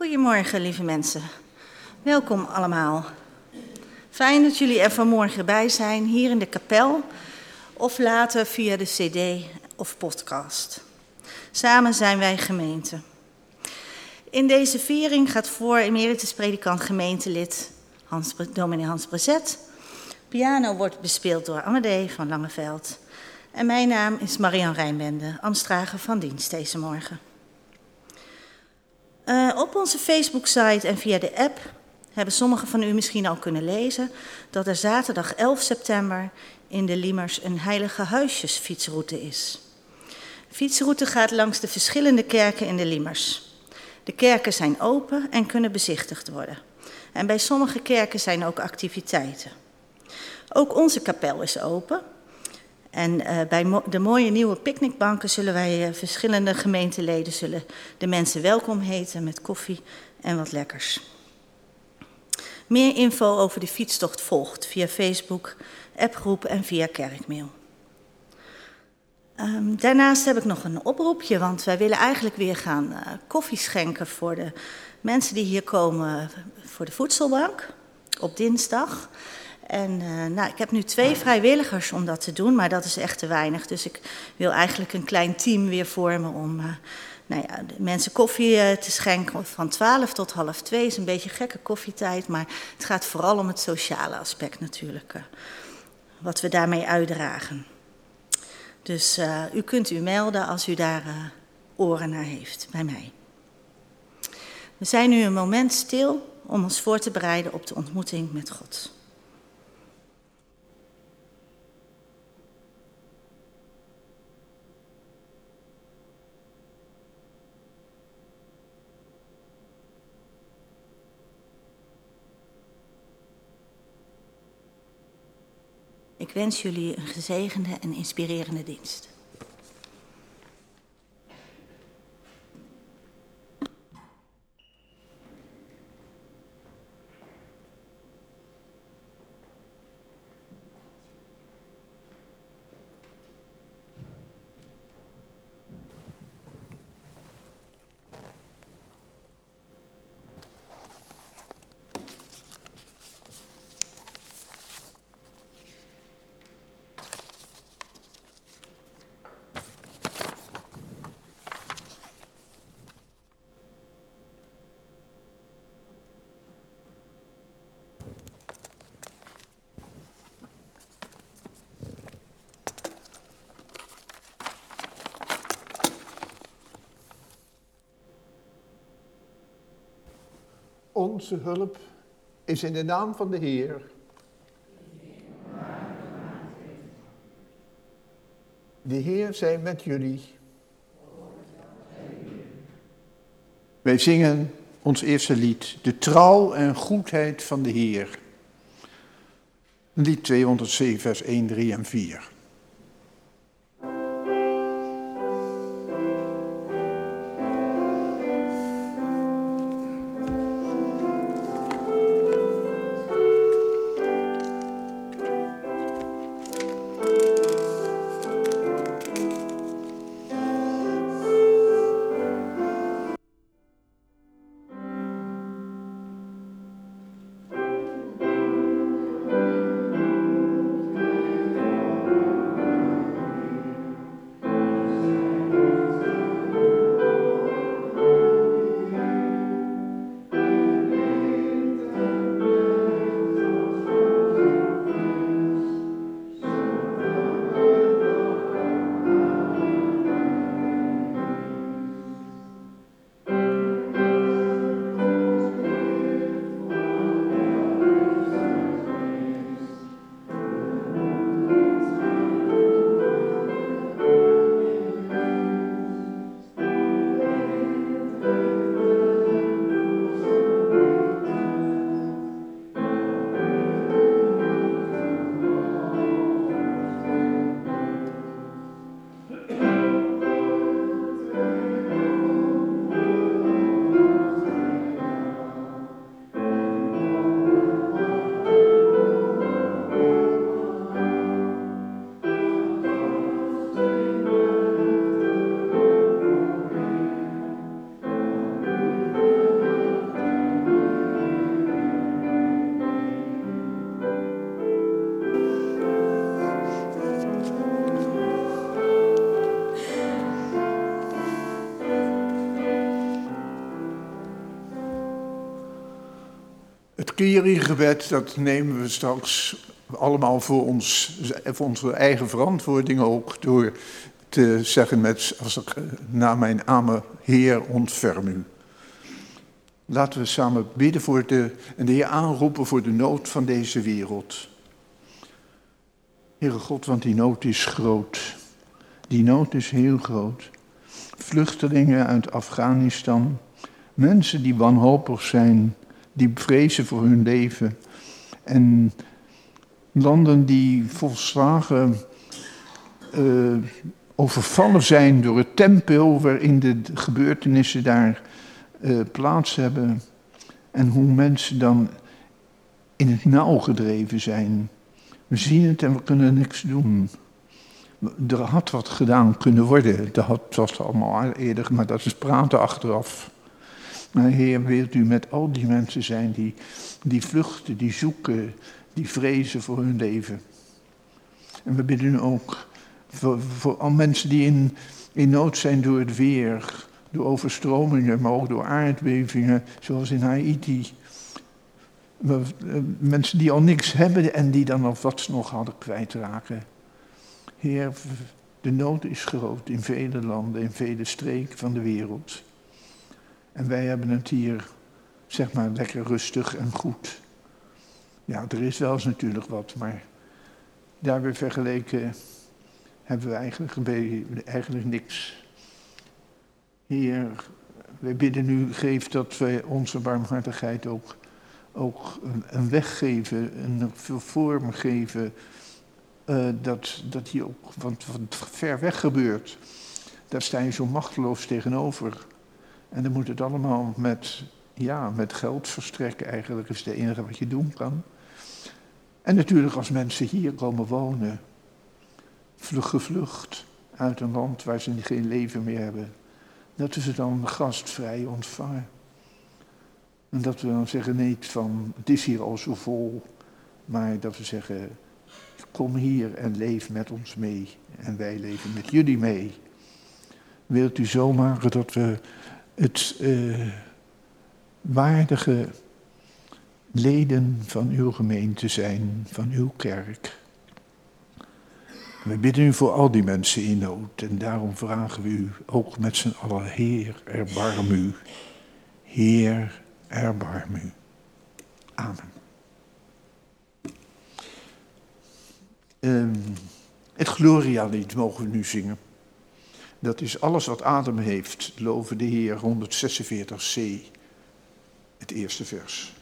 Goedemorgen, lieve mensen. Welkom allemaal. Fijn dat jullie er vanmorgen bij zijn, hier in de kapel of later via de CD of podcast. Samen zijn wij gemeente. In deze viering gaat voor emeritus predikant gemeentelid Hans, dominee Hans Brezet. Piano wordt bespeeld door Amadee van Langeveld. En mijn naam is Marian Rijnbende, ambtsdrager van dienst deze morgen. Uh, op onze Facebook-site en via de app hebben sommigen van u misschien al kunnen lezen dat er zaterdag 11 september in de Liemers een heilige huisjesfietsroute is. De fietsroute gaat langs de verschillende kerken in de Liemers. De kerken zijn open en kunnen bezichtigd worden. En bij sommige kerken zijn ook activiteiten. Ook onze kapel is open. En uh, bij de mooie nieuwe picknickbanken zullen wij uh, verschillende gemeenteleden zullen de mensen welkom heten met koffie en wat lekkers. Meer info over de fietstocht volgt via Facebook, appgroep en via kerkmail. Um, daarnaast heb ik nog een oproepje, want wij willen eigenlijk weer gaan uh, koffie schenken voor de mensen die hier komen voor de voedselbank op dinsdag. En uh, nou, ik heb nu twee vrijwilligers om dat te doen, maar dat is echt te weinig. Dus ik wil eigenlijk een klein team weer vormen om uh, nou ja, mensen koffie uh, te schenken. Van 12 tot half 2 is een beetje gekke koffietijd, maar het gaat vooral om het sociale aspect natuurlijk. wat we daarmee uitdragen. Dus u kunt u melden als u daar oren naar heeft bij mij. We zijn nu een moment stil om ons voor te bereiden op de ontmoeting met God. Ik wens jullie een gezegende en inspirerende dienst. Hulp is in de naam van de Heer. De Heer zij met jullie. Wij zingen ons eerste lied, de trouw en goedheid van de Heer. Lied 207, vers 1, 3 en 4. Bekeringsgebed, dat nemen we straks allemaal voor, ons, voor onze eigen verantwoording ook. Door te zeggen met, als ik na mijn amen, Heer ontferm u. Laten we samen bidden voor de, en de Heer aanroepen voor de nood van deze wereld. Heere God, want die nood is groot. Die nood is heel groot. Vluchtelingen uit Afghanistan, mensen die wanhopig zijn, die vrezen voor hun leven. En landen die volslagen uh, overvallen zijn door het tempo waarin de gebeurtenissen daar uh, plaats hebben. En hoe mensen dan in het nauw gedreven zijn. We zien het en we kunnen niks doen. Er had wat gedaan kunnen worden. Dat was allemaal eerder, maar dat is praten achteraf. Maar Heer, wilt u met al die mensen zijn die, die vluchten, die zoeken, die vrezen voor hun leven. En we bidden ook voor, voor al mensen die in, in nood zijn door het weer, door overstromingen, maar ook door aardbevingen, zoals in Haiti. Eh, mensen die al niks hebben en die dan ze nog hadden kwijtraken. Heer, de nood is groot in vele landen, in vele streken van de wereld. En wij hebben het hier, zeg maar, lekker rustig en goed. Ja, er is wel eens natuurlijk wat, maar daarbij vergeleken hebben we eigenlijk, eigenlijk niks. Heer, wij bidden u, geef dat wij onze barmhartigheid ook, ook een, weg geven, een vorm geven. Uh, dat, dat hier ook, want wat ver weg gebeurt, daar sta je zo machteloos tegenover. En dan moet het allemaal met, ja, met geld verstrekken eigenlijk, is het enige wat je doen kan. En natuurlijk als mensen hier komen wonen, gevlucht uit een land waar ze geen leven meer hebben, dat we ze dan gastvrij ontvangen. En dat we dan zeggen niet van, het is hier al zo vol, maar dat we zeggen, kom hier en leef met ons mee. En wij leven met jullie mee. Wilt u zo maken dat we het uh, waardige leden van uw gemeente zijn, van uw kerk. We bidden u voor al die mensen in nood en daarom vragen we u ook met z'n allen, Heer, erbarm u. Heer, erbarm u. Amen. Um, het Gloria-lied mogen we nu zingen. Dat is alles wat adem heeft, loven de Heer, 146c, het eerste vers.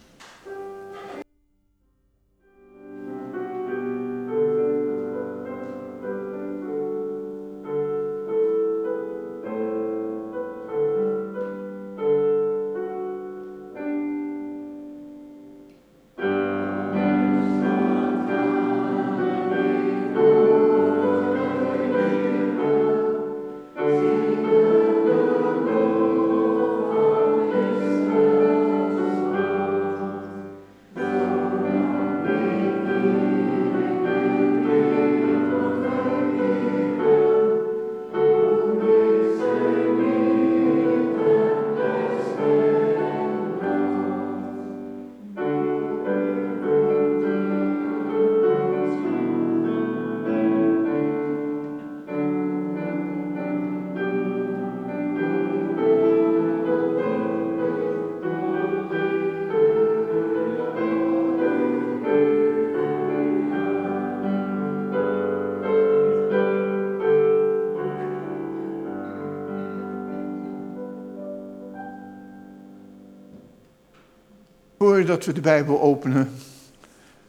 Voordat we de Bijbel openen,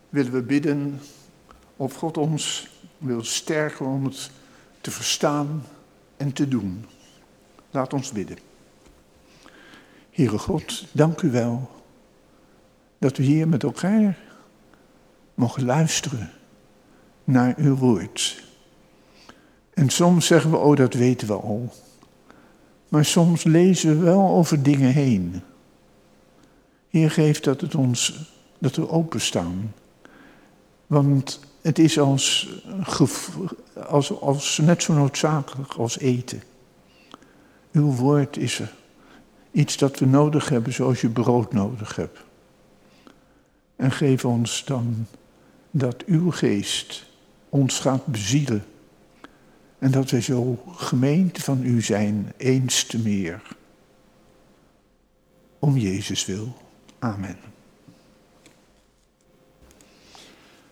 willen we bidden of God ons wil sterken om het te verstaan en te doen. Laat ons bidden. Heere God, dank u wel dat we hier met elkaar mogen luisteren naar uw woord. En soms zeggen we, oh dat weten we al. Maar soms lezen we wel over dingen heen. Heer, geef dat, het ons, dat we openstaan. Want het is als, als, als net zo noodzakelijk als eten. Uw woord is er. Iets dat we nodig hebben zoals je brood nodig hebt. En geef ons dan dat uw geest ons gaat bezielen. En dat wij zo gemeente van u zijn, eens te meer. Om Jezus wil. Amen.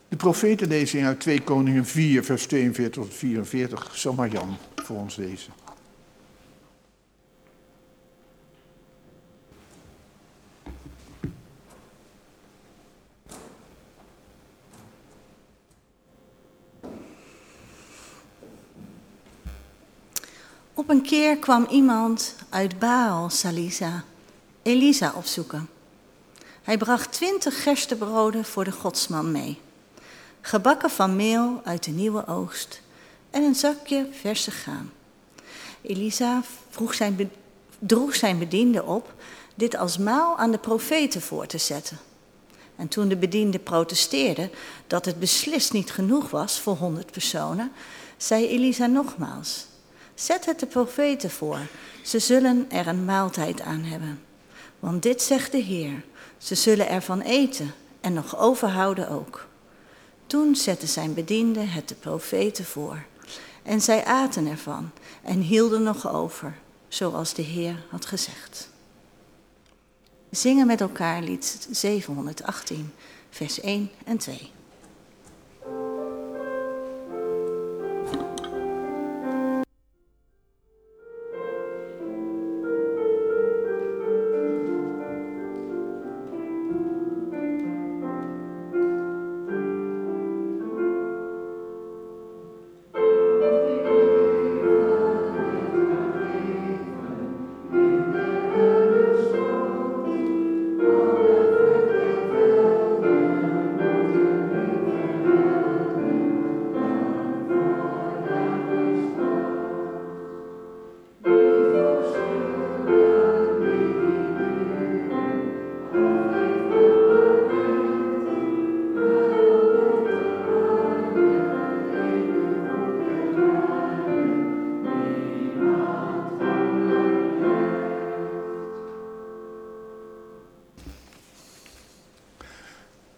De profetenlezing uit 2 Koningen 4, vers 42 tot 44 zal Marjan voor ons lezen. Op een keer kwam iemand uit Baal, Salisa, Elisa opzoeken. Hij bracht twintig gerstebroden voor de godsman mee, gebakken van meel uit de nieuwe oogst en een zakje verse graan. Elisa vroeg zijn, droeg zijn bediende op dit als maal aan de profeten voor te zetten. En toen de bediende protesteerde dat het beslist niet genoeg was voor honderd personen, zei Elisa nogmaals: Zet het de profeten voor, ze zullen er een maaltijd aan hebben. Want dit zegt de Heer, ze zullen ervan eten en nog overhouden ook. Toen zette zijn bediende het de profeten voor. En zij aten ervan en hielden nog over, zoals de Heer had gezegd. Zingen met elkaar lied 718, vers 1 en 2.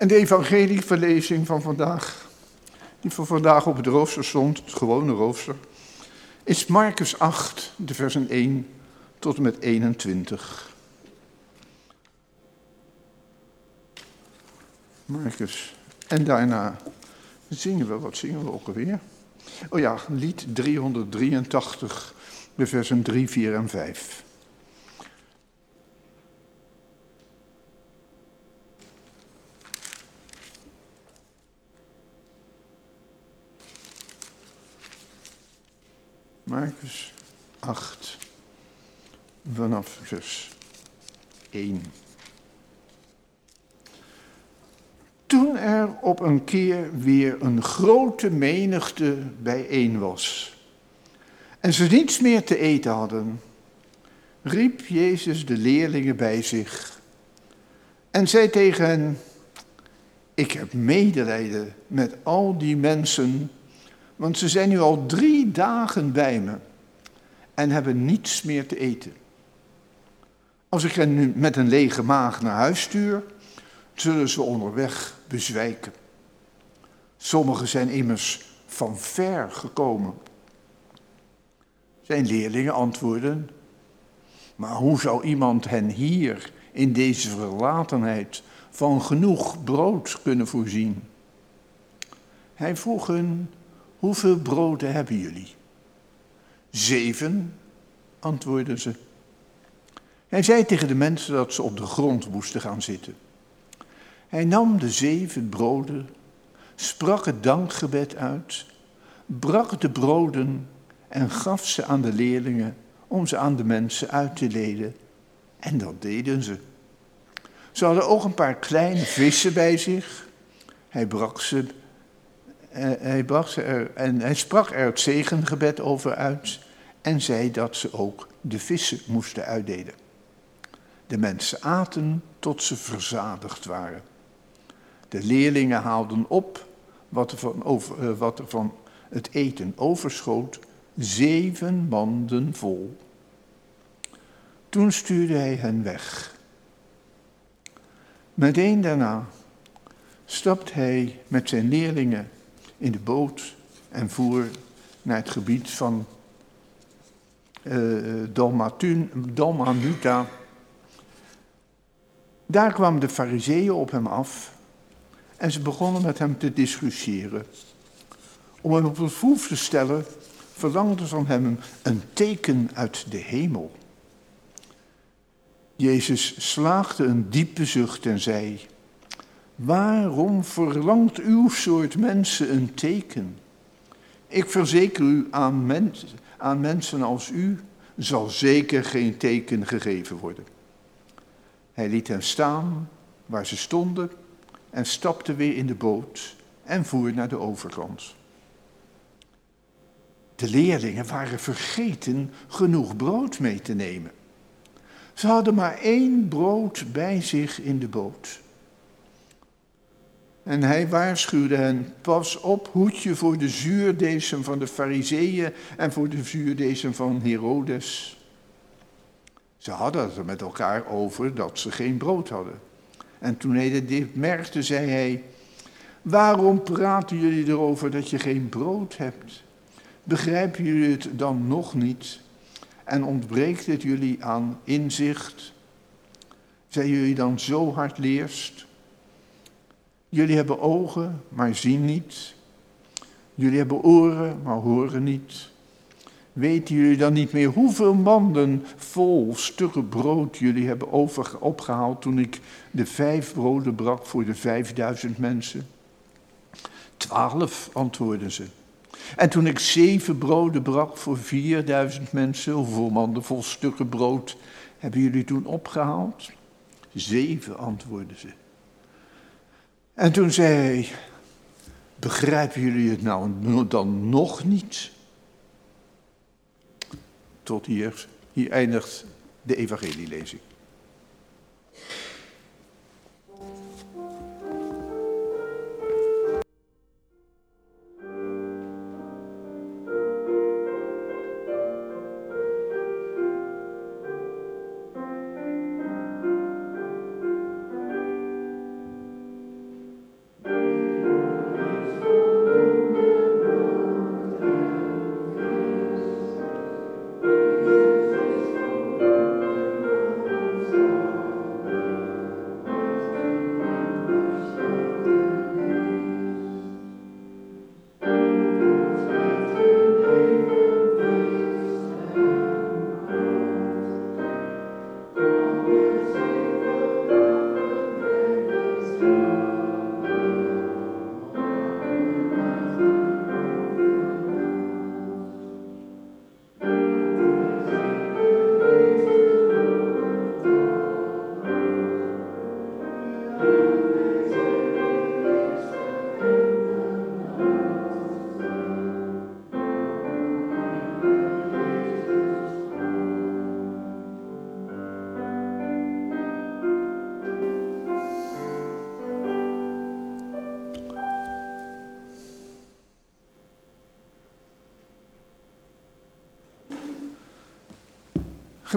De evangelieverlezing van vandaag, die voor vandaag op het rooster stond, het gewone rooster, is Marcus 8, de versen 1 tot en met 21. Marcus. En daarna zingen we, wat zingen we ook alweer? Oh ja, lied 383, de versen 3, 4 en 5. Marcus 8, vanaf vers 1. Toen er op een keer weer een grote menigte bijeen was en ze niets meer te eten hadden, riep Jezus de leerlingen bij zich en zei tegen hen, ik heb medelijden met al die mensen want ze zijn nu al drie dagen bij me en hebben niets meer te eten. Als ik hen nu met een lege maag naar huis stuur, zullen ze onderweg bezwijken. Sommigen zijn immers van ver gekomen. Zijn leerlingen antwoorden, maar hoe zou iemand hen hier in deze verlatenheid van genoeg brood kunnen voorzien? Hij vroeg hun, Hoeveel broden hebben jullie? Zeven, antwoordden ze. Hij zei tegen de mensen dat ze op de grond moesten gaan zitten. Hij nam de zeven broden, sprak het dankgebed uit, brak de broden en gaf ze aan de leerlingen om ze aan de mensen uit te delen. En dat deden ze. Ze hadden ook een paar kleine vissen bij zich. Hij brak ze hij bracht ze en hij sprak er het zegengebed over uit en zei dat ze ook de vissen moesten uitdelen. De mensen aten tot ze verzadigd waren. De leerlingen haalden op wat er van, over, eh, wat van het eten overschoot, zeven manden vol. Toen stuurde hij hen weg. Meteen daarna stapt hij met zijn leerlingen in de boot en voer naar het gebied van uh, Dalmanuta. Daar kwamen de fariseeën op hem af en ze begonnen met hem te discussiëren. Om hem op het proef te stellen, verlangden ze van hem een teken uit de hemel. Jezus slaagde een diepe zucht en zei: Waarom verlangt uw soort mensen een teken? Ik verzeker u aan, mens, aan mensen als u zal zeker geen teken gegeven worden. Hij liet hen staan waar ze stonden en stapte weer in de boot en voer naar de overkant. De leerlingen waren vergeten genoeg brood mee te nemen. Ze hadden maar één brood bij zich in de boot. En hij waarschuwde hen, pas op, hoedje voor de zuurdezen van de fariseeën en voor de zuurdezen van Herodes. Ze hadden het er met elkaar over dat ze geen brood hadden. En toen hij dit merkte, zei hij, waarom praten jullie erover dat je geen brood hebt? Begrijpen jullie het dan nog niet? En ontbreekt het jullie aan inzicht? Zijn jullie dan zo hard leerst? Jullie hebben ogen, maar zien niet. Jullie hebben oren, maar horen niet. Weten jullie dan niet meer hoeveel manden vol stukken brood jullie hebben over, opgehaald toen ik de vijf broden brak voor de vijfduizend mensen? Twaalf, antwoordden ze. En toen ik zeven broden brak voor vierduizend mensen, hoeveel manden vol stukken brood hebben jullie toen opgehaald? Zeven, antwoordden ze. En toen zei hij, begrijpen jullie het nou dan nog niet? Tot hier, hier eindigt de evangelielezing.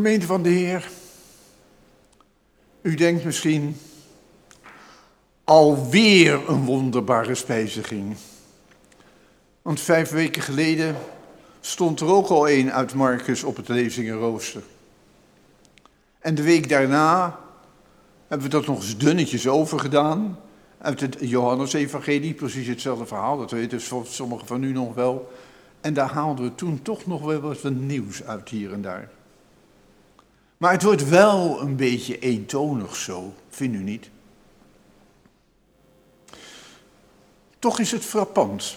Gemeente van de Heer, u denkt misschien alweer een wonderbare spijziging. Want vijf weken geleden stond er ook al een uit Marcus op het lezingenrooster. En de week daarna hebben we dat nog eens dunnetjes overgedaan. Uit het Johannes-evangelie, precies hetzelfde verhaal. Dat weten sommigen van u nog wel. En daar haalden we toen toch nog wel wat nieuws uit hier en daar. Maar het wordt wel een beetje eentonig zo, vindt u niet? Toch is het frappant.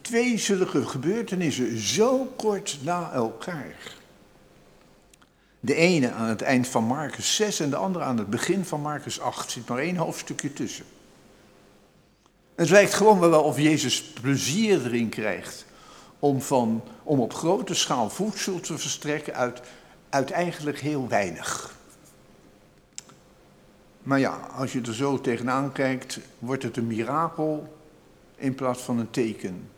Twee zulke gebeurtenissen zo kort na elkaar. De ene aan het eind van Marcus 6 en de andere aan het begin van Marcus 8. Er zit maar één hoofdstukje tussen. Het lijkt gewoon wel of Jezus plezier erin krijgt om, van, om op grote schaal voedsel te verstrekken uit uit eigenlijk heel weinig. Maar ja, als je er zo tegenaan kijkt, wordt het een mirakel in plaats van een teken.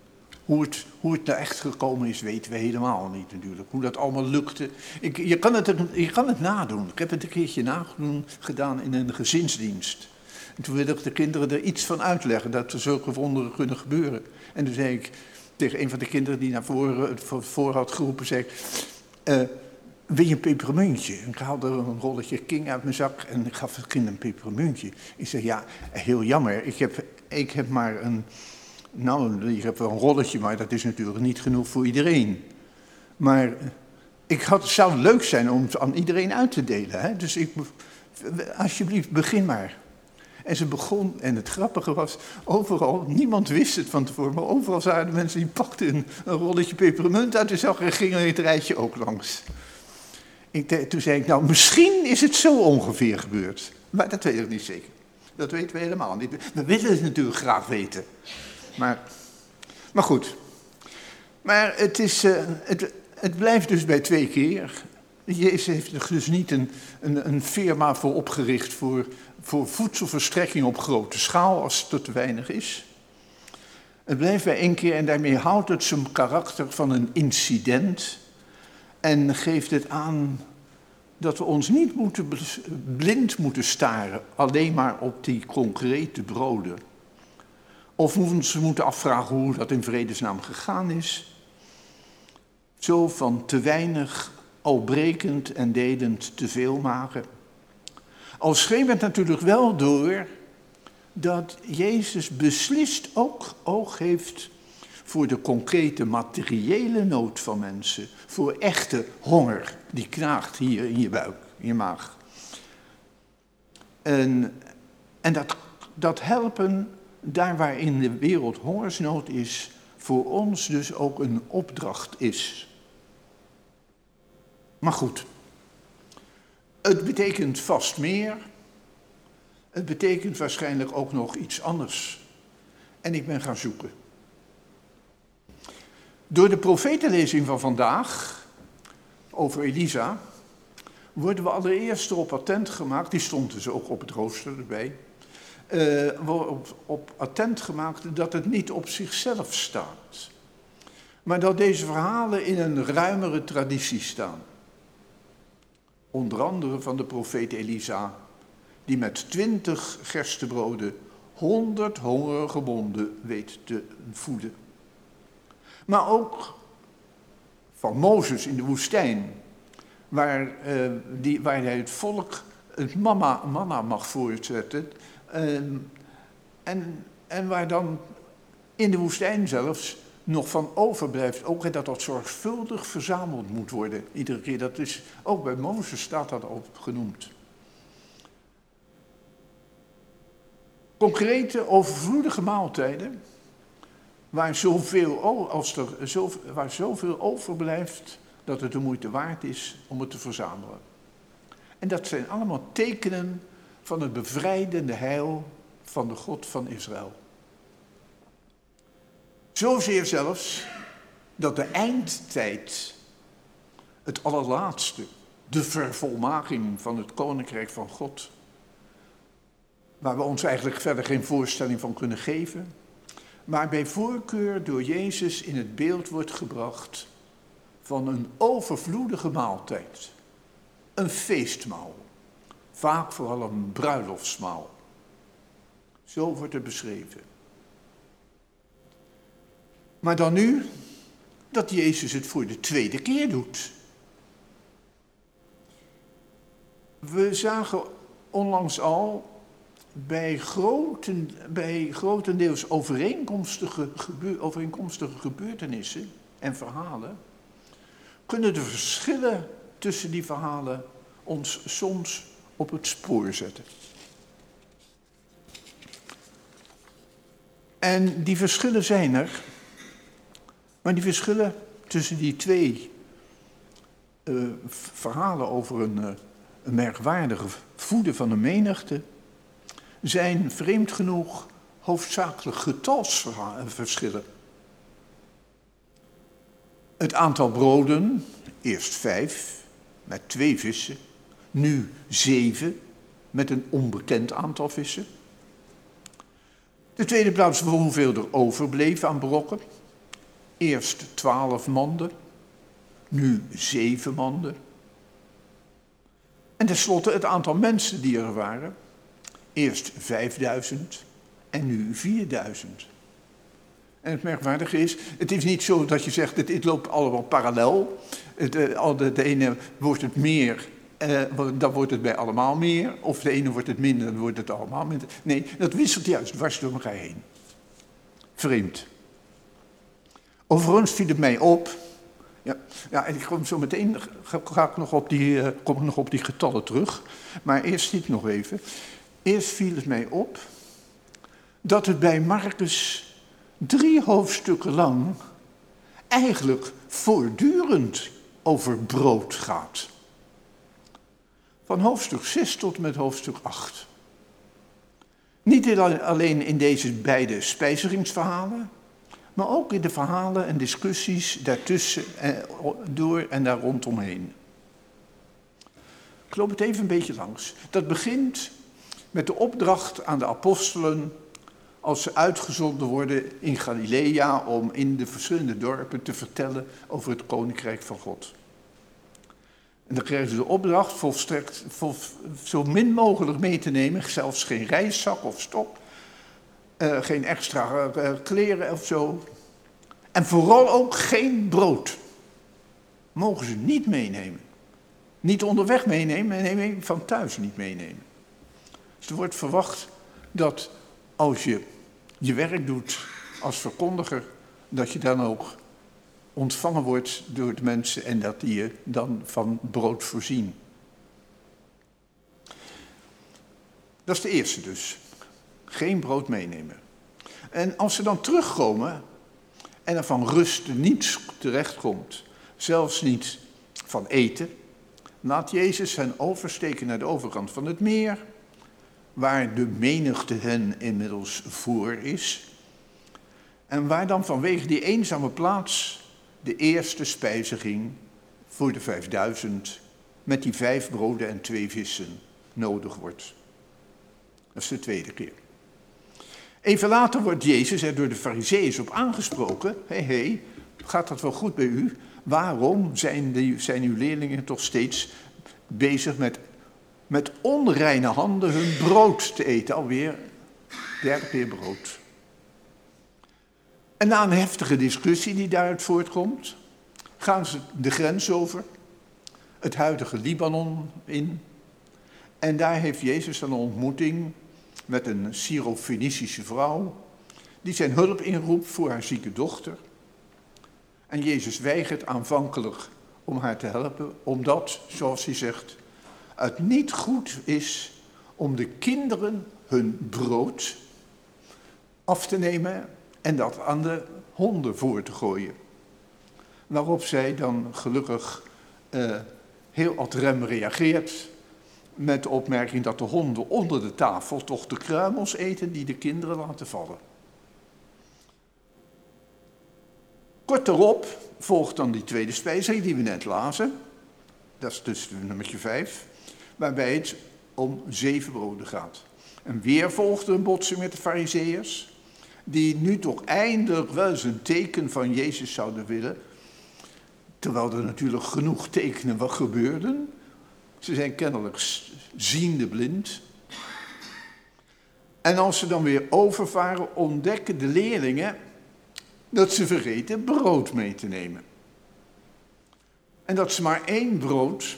Hoe het, hoe het nou echt gekomen is, weten we helemaal niet natuurlijk. Hoe dat allemaal lukte. Ik, je, kan het, je kan het nadoen. Ik heb het een keertje nagedaan gedaan in een gezinsdienst. En toen wilde ik de kinderen er iets van uitleggen, dat er zulke wonderen kunnen gebeuren. En toen zei ik tegen een van de kinderen die naar voren, voor had geroepen, zei ik, uh, wil je een pepermuntje? Ik haalde een rolletje king uit mijn zak en ik gaf het kind een pepermuntje. Ik zei, ja, heel jammer, ik heb, ik heb maar een, nou, ik heb wel een rolletje, maar dat is natuurlijk niet genoeg voor iedereen. Maar ik had, het zou leuk zijn om het aan iedereen uit te delen. Hè? Dus ik, alsjeblieft, begin maar. En ze begon, en het grappige was, overal, niemand wist het van tevoren, maar overal zagen de mensen die pakten een, een rolletje pepermunt uit de zak en gingen het rijtje ook langs. Ik, toen zei ik, nou, misschien is het zo ongeveer gebeurd. Maar dat weet ik niet zeker. Dat weten we helemaal niet. We willen het natuurlijk graag weten. Maar, maar goed. Maar het, is, uh, het, het blijft dus bij twee keer. Jezus heeft dus niet een, een, een firma voor opgericht voor, voor voedselverstrekking op grote schaal, als het te weinig is. Het blijft bij één keer en daarmee houdt het zijn karakter van een incident en geeft het aan dat we ons niet moeten blind moeten staren alleen maar op die concrete broden. Of we moeten afvragen hoe dat in vredesnaam gegaan is. Zo van te weinig, al brekend en delend te veel maken. Al schreef het natuurlijk wel door dat Jezus beslist ook oog heeft voor de concrete materiële nood van mensen. Voor echte honger die knaagt hier in je buik, in je maag. En, en dat, dat helpen daar waar in de wereld hongersnood is, voor ons dus ook een opdracht is. Maar goed, het betekent vast meer. Het betekent waarschijnlijk ook nog iets anders. En ik ben gaan zoeken. Door de profetenlezing van vandaag over Elisa worden we allereerst erop attent gemaakt, die stond dus ook op het rooster erbij, uh, op, op attent gemaakt dat het niet op zichzelf staat. Maar dat deze verhalen in een ruimere traditie staan. Onder andere van de profeet Elisa, die met twintig gerstebroden honderd hongerige bonden weet te voeden. Maar ook van Mozes in de woestijn, waar, uh, die, waar hij het volk het mama, manna mag voortzetten. Uh, en, en waar dan in de woestijn zelfs nog van overblijft. Ook dat dat zorgvuldig verzameld moet worden. Iedere keer. Dat is, ook bij Mozes staat dat op genoemd. Concrete, overvloedige maaltijden. Waar zoveel, als er, waar zoveel overblijft dat het de moeite waard is om het te verzamelen. En dat zijn allemaal tekenen van het bevrijdende heil van de God van Israël. Zozeer zelfs dat de eindtijd, het allerlaatste, de vervolmaking van het koninkrijk van God, waar we ons eigenlijk verder geen voorstelling van kunnen geven, maar bij voorkeur door Jezus in het beeld wordt gebracht van een overvloedige maaltijd, een feestmaal, vaak vooral een bruiloftsmaal. Zo wordt het beschreven. Maar dan nu dat Jezus het voor de tweede keer doet. We zagen onlangs al bij, groten, bij grotendeels overeenkomstige, overeenkomstige gebeurtenissen en verhalen, kunnen de verschillen tussen die verhalen ons soms op het spoor zetten. En die verschillen zijn er. Maar die verschillen tussen die twee uh, verhalen over een, uh, een merkwaardige voeden van de menigte zijn vreemd genoeg hoofdzakelijk getalsverschillen. Het aantal broden, eerst vijf met twee vissen, nu zeven met een onbekend aantal vissen. De tweede plaats hoeveel er overbleef aan brokken, Eerst twaalf manden, nu zeven manden. En tenslotte het aantal mensen die er waren. Eerst 5000 en nu 4000. En het merkwaardige is, het is niet zo dat je zegt, het, het loopt allemaal parallel. Het, uh, de, de ene wordt het meer, uh, dan wordt het bij allemaal meer. Of de ene wordt het minder, dan wordt het allemaal minder. Nee, dat wisselt juist dwars door elkaar heen. Vreemd. Overigens viel het mij op. Ja, ja en ik kom zo meteen ga, ik nog op die, uh, kom ik nog op die getallen terug. Maar eerst dit nog even. Eerst viel het mij op dat het bij Marcus drie hoofdstukken lang eigenlijk voortdurend over brood gaat. Van hoofdstuk 6 tot met hoofdstuk 8. Niet alleen in deze beide spijzigingsverhalen, maar ook in de verhalen en discussies daartussen, eh, door en daar rondomheen. Ik loop het even een beetje langs. Dat begint met de opdracht aan de apostelen als ze uitgezonden worden in Galilea om in de verschillende dorpen te vertellen over het koninkrijk van God. En dan krijgen ze de opdracht volstrekt vol, zo min mogelijk mee te nemen, zelfs geen reiszak of stok, uh, geen extra uh, kleren of zo. En vooral ook geen brood. Mogen ze niet meenemen. Niet onderweg meenemen en van thuis niet meenemen. Er wordt verwacht dat als je je werk doet als verkondiger, dat je dan ook ontvangen wordt door de mensen en dat die je dan van brood voorzien. Dat is de eerste dus. Geen brood meenemen. En als ze dan terugkomen en er van rust niets terechtkomt, zelfs niet van eten, laat Jezus hen oversteken naar de overkant van het meer waar de menigte hen inmiddels voor is. En waar dan vanwege die eenzame plaats de eerste spijziging voor de vijfduizend met die vijf broden en twee vissen nodig wordt. Dat is de tweede keer. Even later wordt Jezus er door de fariseeërs op aangesproken. Hé, hey, hey, gaat dat wel goed bij u? Waarom zijn, zijn uw leerlingen toch steeds bezig met met onreine handen hun brood te eten. Alweer derde keer brood. En na een heftige discussie die daaruit voortkomt, gaan ze de grens over, het huidige Libanon in. En daar heeft Jezus een ontmoeting met een Syro-Fenicische vrouw, die zijn hulp inroept voor haar zieke dochter. En Jezus weigert aanvankelijk om haar te helpen, omdat, zoals hij zegt, het niet goed is om de kinderen hun brood af te nemen en dat aan de honden voor te gooien. Waarop zij dan gelukkig uh, heel ad rem reageert met de opmerking dat de honden onder de tafel toch de kruimels eten die de kinderen laten vallen. Kort daarop volgt dan die tweede spijzing die we net lazen. Dat is dus nummertje 5 waarbij het om zeven broden gaat. En weer volgde een botsing met de fariseeërs, die nu toch eindelijk wel eens een teken van Jezus zouden willen, terwijl er natuurlijk genoeg tekenen wat gebeurden. Ze zijn kennelijk ziende blind. En als ze dan weer overvaren, ontdekken de leerlingen dat ze vergeten brood mee te nemen. En dat ze maar één brood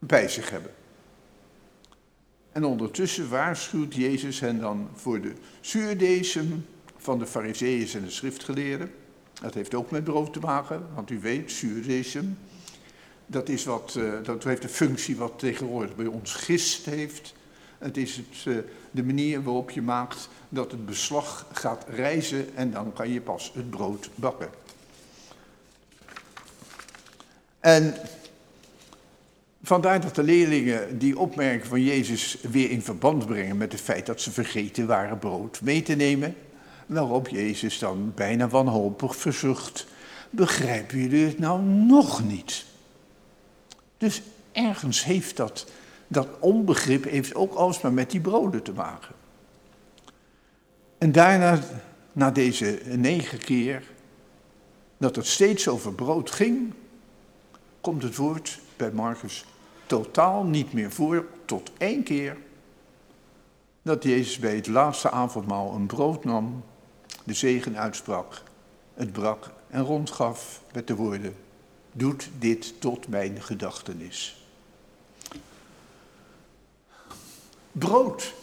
bij zich hebben. En ondertussen waarschuwt Jezus hen dan voor de zuurdesem van de fariseeën en de schriftgeleerden. Dat heeft ook met brood te maken, want u weet, zuurdesem, dat, is wat, uh, dat heeft de functie wat tegenwoordig bij ons gist heeft. Het is het, uh, de manier waarop je maakt dat het beslag gaat rijzen en dan kan je pas het brood bakken. En Vandaar dat de leerlingen die opmerking van Jezus weer in verband brengen met het feit dat ze vergeten waren brood mee te nemen. Waarop Jezus dan bijna wanhopig verzucht, begrijpen jullie het nou nog niet? Dus ergens heeft dat, dat onbegrip heeft ook alsmaar met die broden te maken. En daarna, na deze negen keer, dat het steeds over brood ging, komt het woord bij Marcus totaal niet meer voor tot één keer dat Jezus bij het laatste avondmaal een brood nam, de zegen uitsprak, het brak en rondgaf met de woorden, doet dit tot mijn gedachtenis. Brood.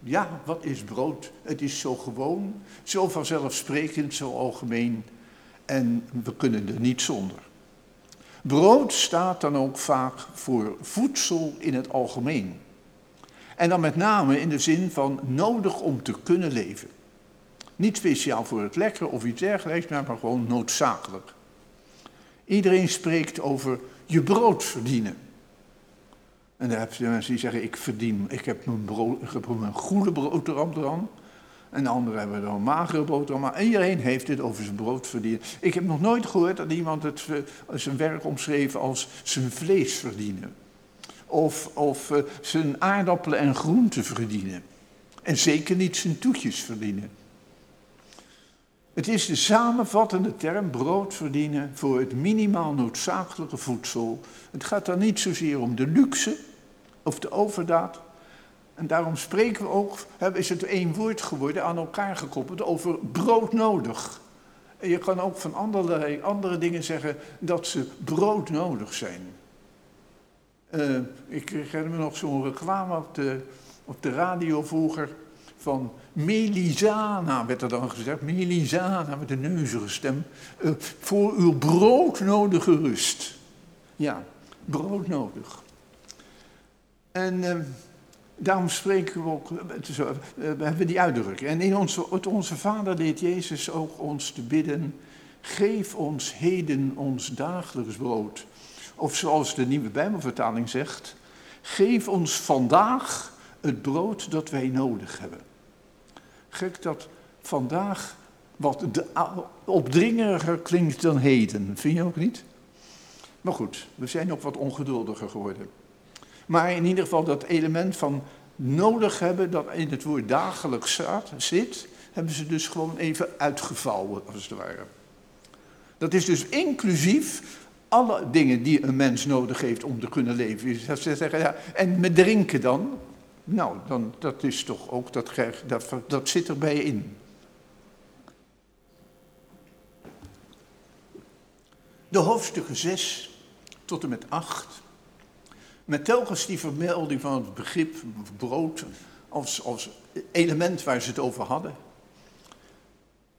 Ja, wat is brood? Het is zo gewoon, zo vanzelfsprekend, zo algemeen en we kunnen er niet zonder. Brood staat dan ook vaak voor voedsel in het algemeen. En dan met name in de zin van nodig om te kunnen leven. Niet speciaal voor het lekker of iets dergelijks, maar gewoon noodzakelijk. Iedereen spreekt over je brood verdienen. En dan heb je mensen die zeggen, ik verdien, ik heb mijn, brood, goede boterham eraan. En de anderen hebben er een magere boterham. Maar iedereen heeft het over zijn brood verdienen. Ik heb nog nooit gehoord dat iemand het, eh, zijn werk omschreef als zijn vlees verdienen. Of, of uh, zijn aardappelen en groenten verdienen. En zeker niet zijn toetjes verdienen. Het is de samenvattende term brood verdienen voor het minimaal noodzakelijke voedsel. Het gaat dan niet zozeer om de luxe of de overdaad. En daarom spreken we ook, is het één woord geworden, aan elkaar gekoppeld, over brood nodig. En je kan ook van allerlei andere dingen zeggen dat ze brood nodig zijn. Uh, ik herinner me nog zo'n reclame op de, op de radio vroeger van Melisana, werd er dan gezegd. Melisana met een neuzige stem. Uh, voor uw broodnodige rust. Ja, broodnodig. En uh, daarom spreken we ook, we hebben die uitdrukking. En in onze, onze Vader deed Jezus ook ons te bidden, geef ons heden ons dagelijks brood. Of zoals de nieuwe Bijbelvertaling zegt, geef ons vandaag het brood dat wij nodig hebben. Gek dat vandaag wat opdringeriger klinkt dan heden, vind je ook niet? Maar goed, we zijn ook wat ongeduldiger geworden. Maar in ieder geval dat element van nodig hebben, dat in het woord dagelijks zit, hebben ze dus gewoon even uitgevouwen, als het ware. Dat is dus inclusief alle dingen die een mens nodig heeft om te kunnen leven. Ze zeggen, ja, en met drinken dan? Nou, dan, dat is toch ook, dat, dat, dat zit erbij in. De hoofdstukken 6 tot en met 8. Met telkens die vermelding van het begrip brood als, als element waar ze het over hadden.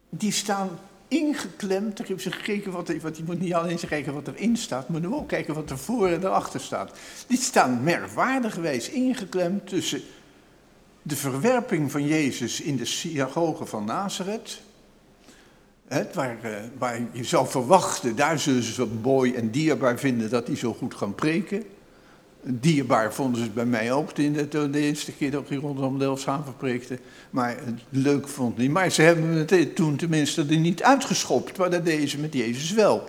Die staan ingeklemd. Ik heb ze gekeken wat, wat je moet niet alleen kijken wat erin staat, maar ook kijken wat er voor en erachter staat. Die staan merkwaardigwijs ingeklemd tussen de verwerping van Jezus in de synagoge van Nazareth. waar, eh, waar, je zou verwachten, daar zullen ze zo mooi en dierbaar vinden dat hij zo goed kan preken. Dierbaar vonden ze bij mij ook de, de, de eerste keer dat ik rondom Delfshaven preekte. Maar het leuk vond niet. Maar ze hebben het toen tenminste er niet uitgeschopt. Maar dat deden ze met Jezus wel.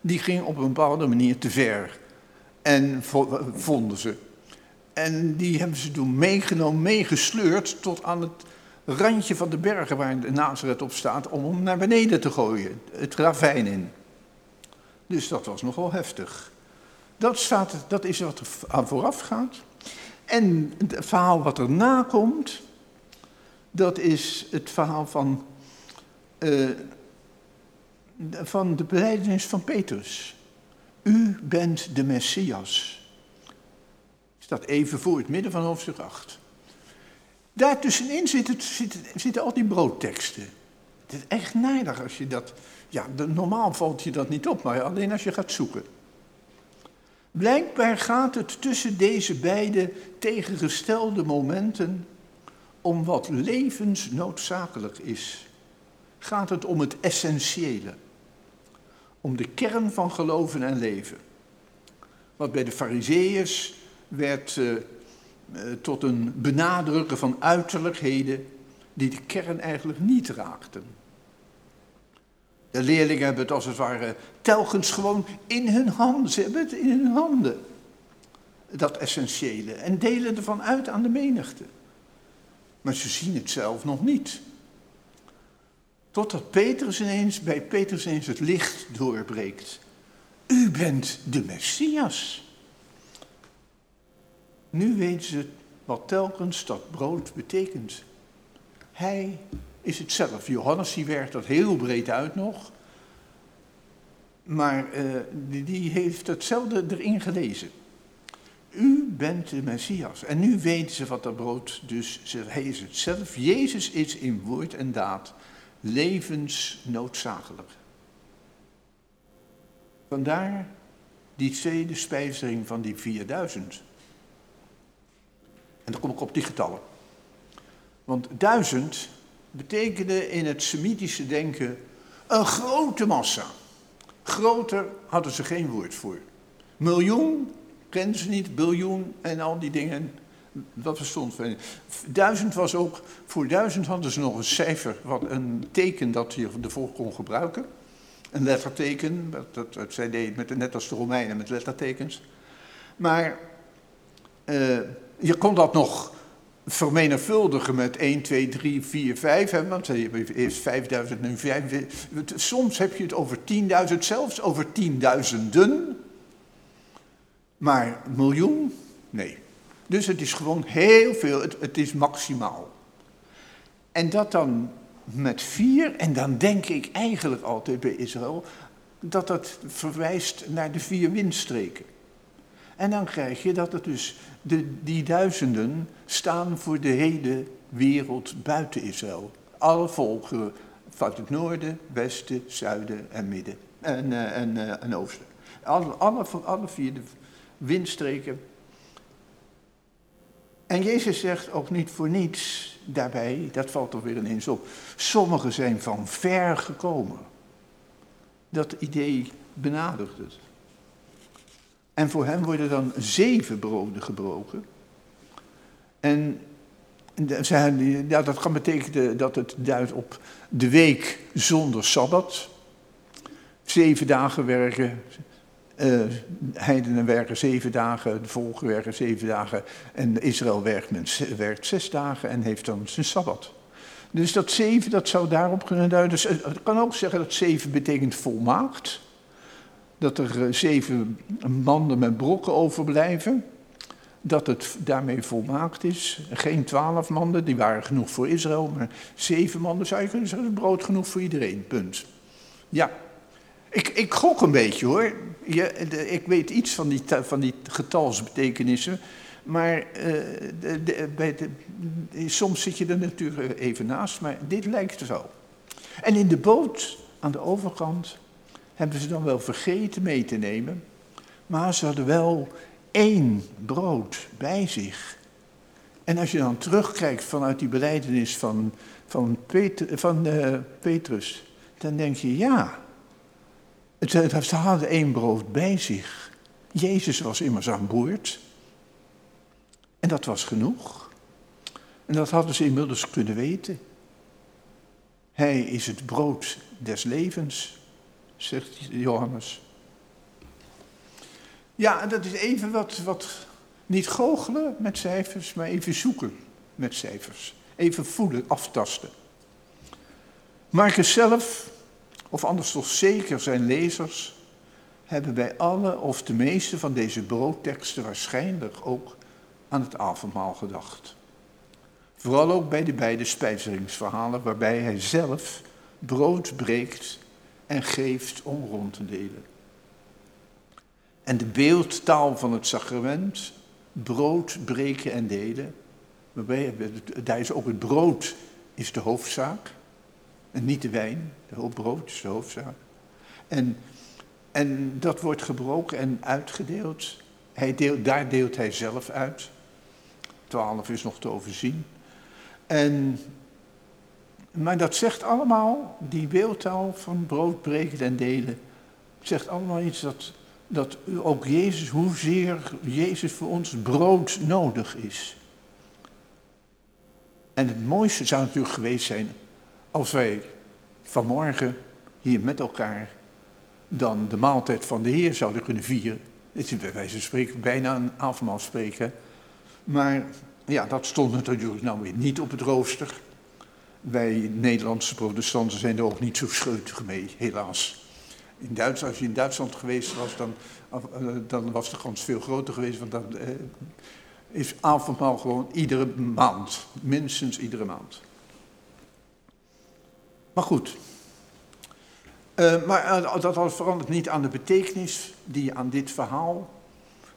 Die ging op een bepaalde manier te ver. En vonden ze. En die hebben ze toen meegenomen, meegesleurd tot aan het randje van de bergen waar de Nazareth op staat, om hem naar beneden te gooien, het ravijn in. Dus dat was nogal heftig. Dat, staat, dat is wat er vooraf gaat. En het verhaal wat erna komt, dat is het verhaal van, uh, van de beleidenis van Petrus. U bent de Messias. Staat even voor het midden van hoofdstuk 8. Daartussenin zitten, zitten, zitten al die broodteksten. Het is echt nijdig als je dat. Ja, normaal valt je dat niet op, maar alleen als je gaat zoeken. Blijkbaar gaat het tussen deze beide tegengestelde momenten om wat levensnoodzakelijk is. Gaat het om het essentiële. Om de kern van geloven en leven. Wat bij de Fariseeërs werd uh, tot een benadrukken van uiterlijkheden die de kern eigenlijk niet raakten. De leerlingen hebben het als het ware telkens gewoon in hun handen. Ze hebben het in hun handen. Dat essentiële. En delen ervan uit aan de menigte. Maar ze zien het zelf nog niet. Totdat Petrus ineens, bij Petrus ineens het licht doorbreekt. U bent de Messias. Nu weten ze wat telkens dat brood betekent. Hij is het zelf. Johannes die werkt dat heel breed uit nog. Maar uh, die, die, heeft hetzelfde erin gelezen. U bent de Messias. En nu weten ze wat dat brood dus zegt. Hij is het zelf. Jezus is in woord en daad levensnoodzakelijk. Vandaar die tweede spijzering van die 4000. En dan kom ik op die getallen. Want duizend betekende in het Semitische denken een grote massa. Groter hadden ze geen woord voor. Miljoen kenden ze niet, biljoen en al die dingen. Dat verstond we. Duizend was ook, voor duizend hadden ze nog een cijfer, wat een teken dat je ervoor kon gebruiken. Een letterteken, dat, dat, zij deed met, net als de Romeinen met lettertekens. Maar uh, je kon dat nog vermenigvuldigen met 1, 2, 3, 4, 5. Hè, want eerst 5000, nu 5. Soms heb je het over 10.000, zelfs over tienduizenden. Maar miljoen? Nee. Dus het is gewoon heel veel, het, het is maximaal. En dat dan met vier, en dan denk ik eigenlijk altijd bij Israël, dat dat verwijst naar de vier windstreken. En dan krijg je dat het dus, de, die duizenden staan voor de hele wereld buiten Israël. Alle volkeren van het noorden, westen, zuiden en midden en, uh, en, uh, en oosten. Alle, alle, alle vier de windstreken. En Jezus zegt ook niet voor niets daarbij, dat valt er weer ineens op, sommigen zijn van ver gekomen. Dat idee benadrukt het. En voor hem worden dan zeven broden gebroken. En ja, dat kan betekenen dat het duidt op de week zonder sabbat. Zeven dagen werken, uh, heidenen werken zeven dagen, de volken werken zeven dagen. En Israël werkt, werkt zes dagen en heeft dan zijn sabbat. Dus dat zeven, dat zou daarop kunnen duiden. Dus het kan ook zeggen dat zeven betekent volmaakt dat er eh, zeven manden met brokken overblijven. Dat het daarmee volmaakt is. Geen twaalf manden, die waren genoeg voor Israël. Maar zeven manden zou je kunnen zeggen, brood genoeg voor iedereen. Punt. Ja, ik, ik gok een beetje hoor. Je, ik weet iets van die, van die getalsbetekenissen. Maar uh, de, de, soms zit je er natuurlijk even naast, maar dit lijkt zo. En in de boot aan de overkant hebben ze dan wel vergeten mee te nemen. Maar ze hadden wel één brood bij zich. En als je dan terugkijkt vanuit die beleidenis van, van, uh, Petrus, dan denk je ja, ze hadden één brood bij zich. Jezus was immers aan boord. En dat was genoeg. En dat hadden ze inmiddels kunnen weten. Hij is het brood des levens zegt Johannes. Ja, dat is even wat, wat, niet goochelen met cijfers, maar even zoeken met cijfers. Even voelen, aftasten. Marcus zelf, of anders toch zeker zijn lezers, hebben bij alle of de meeste van deze broodteksten waarschijnlijk ook aan het avondmaal gedacht. Vooral ook bij de beide spijzeringsverhalen waarbij hij zelf brood breekt en geeft om rond te delen. En de beeldtaal van het sacrament, brood breken en delen, waarbij daar is ook het brood is de hoofdzaak en niet de wijn, de brood is de hoofdzaak. En, en dat wordt gebroken en uitgedeeld. Hij deelt, daar deelt hij zelf uit. Twaalf is nog te overzien. En maar dat zegt allemaal, die beeldtaal van brood breken en delen, zegt allemaal iets dat, dat ook Jezus, hoezeer Jezus voor ons brood nodig is. En het mooiste zou natuurlijk geweest zijn als wij vanmorgen hier met elkaar dan de maaltijd van de Heer zouden kunnen vieren. Het is bij wijze van spreken bijna een avondmaal spreken. Maar ja, dat stond natuurlijk nou weer niet op het rooster. Wij Nederlandse protestanten zijn er ook niet zo scheutig mee, helaas. In Duitsland, als je in Duitsland geweest was, dan, uh, dan was de kans veel groter geweest. Want dan, uh, is avondmaal gewoon iedere maand. Minstens iedere maand. Maar goed. Uh, maar uh, dat verandert niet aan de betekenis die je aan dit verhaal,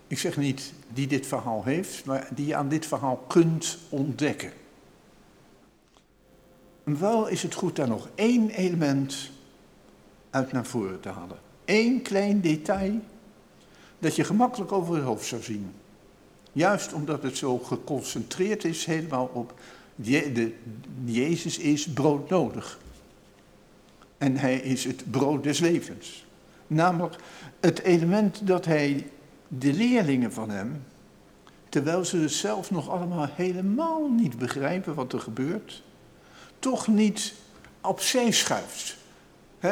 ik zeg niet die dit verhaal heeft, maar die je aan dit verhaal kunt ontdekken. Wel is het goed daar nog één element uit naar voren te halen. Eén klein detail dat je gemakkelijk over het hoofd zou zien. Juist omdat het zo geconcentreerd is helemaal op de, Jezus is broodnodig. En hij is het brood des levens. Namelijk het element dat hij de leerlingen van hem, terwijl ze het zelf nog allemaal helemaal niet begrijpen wat er gebeurt, toch niet opzij schuift.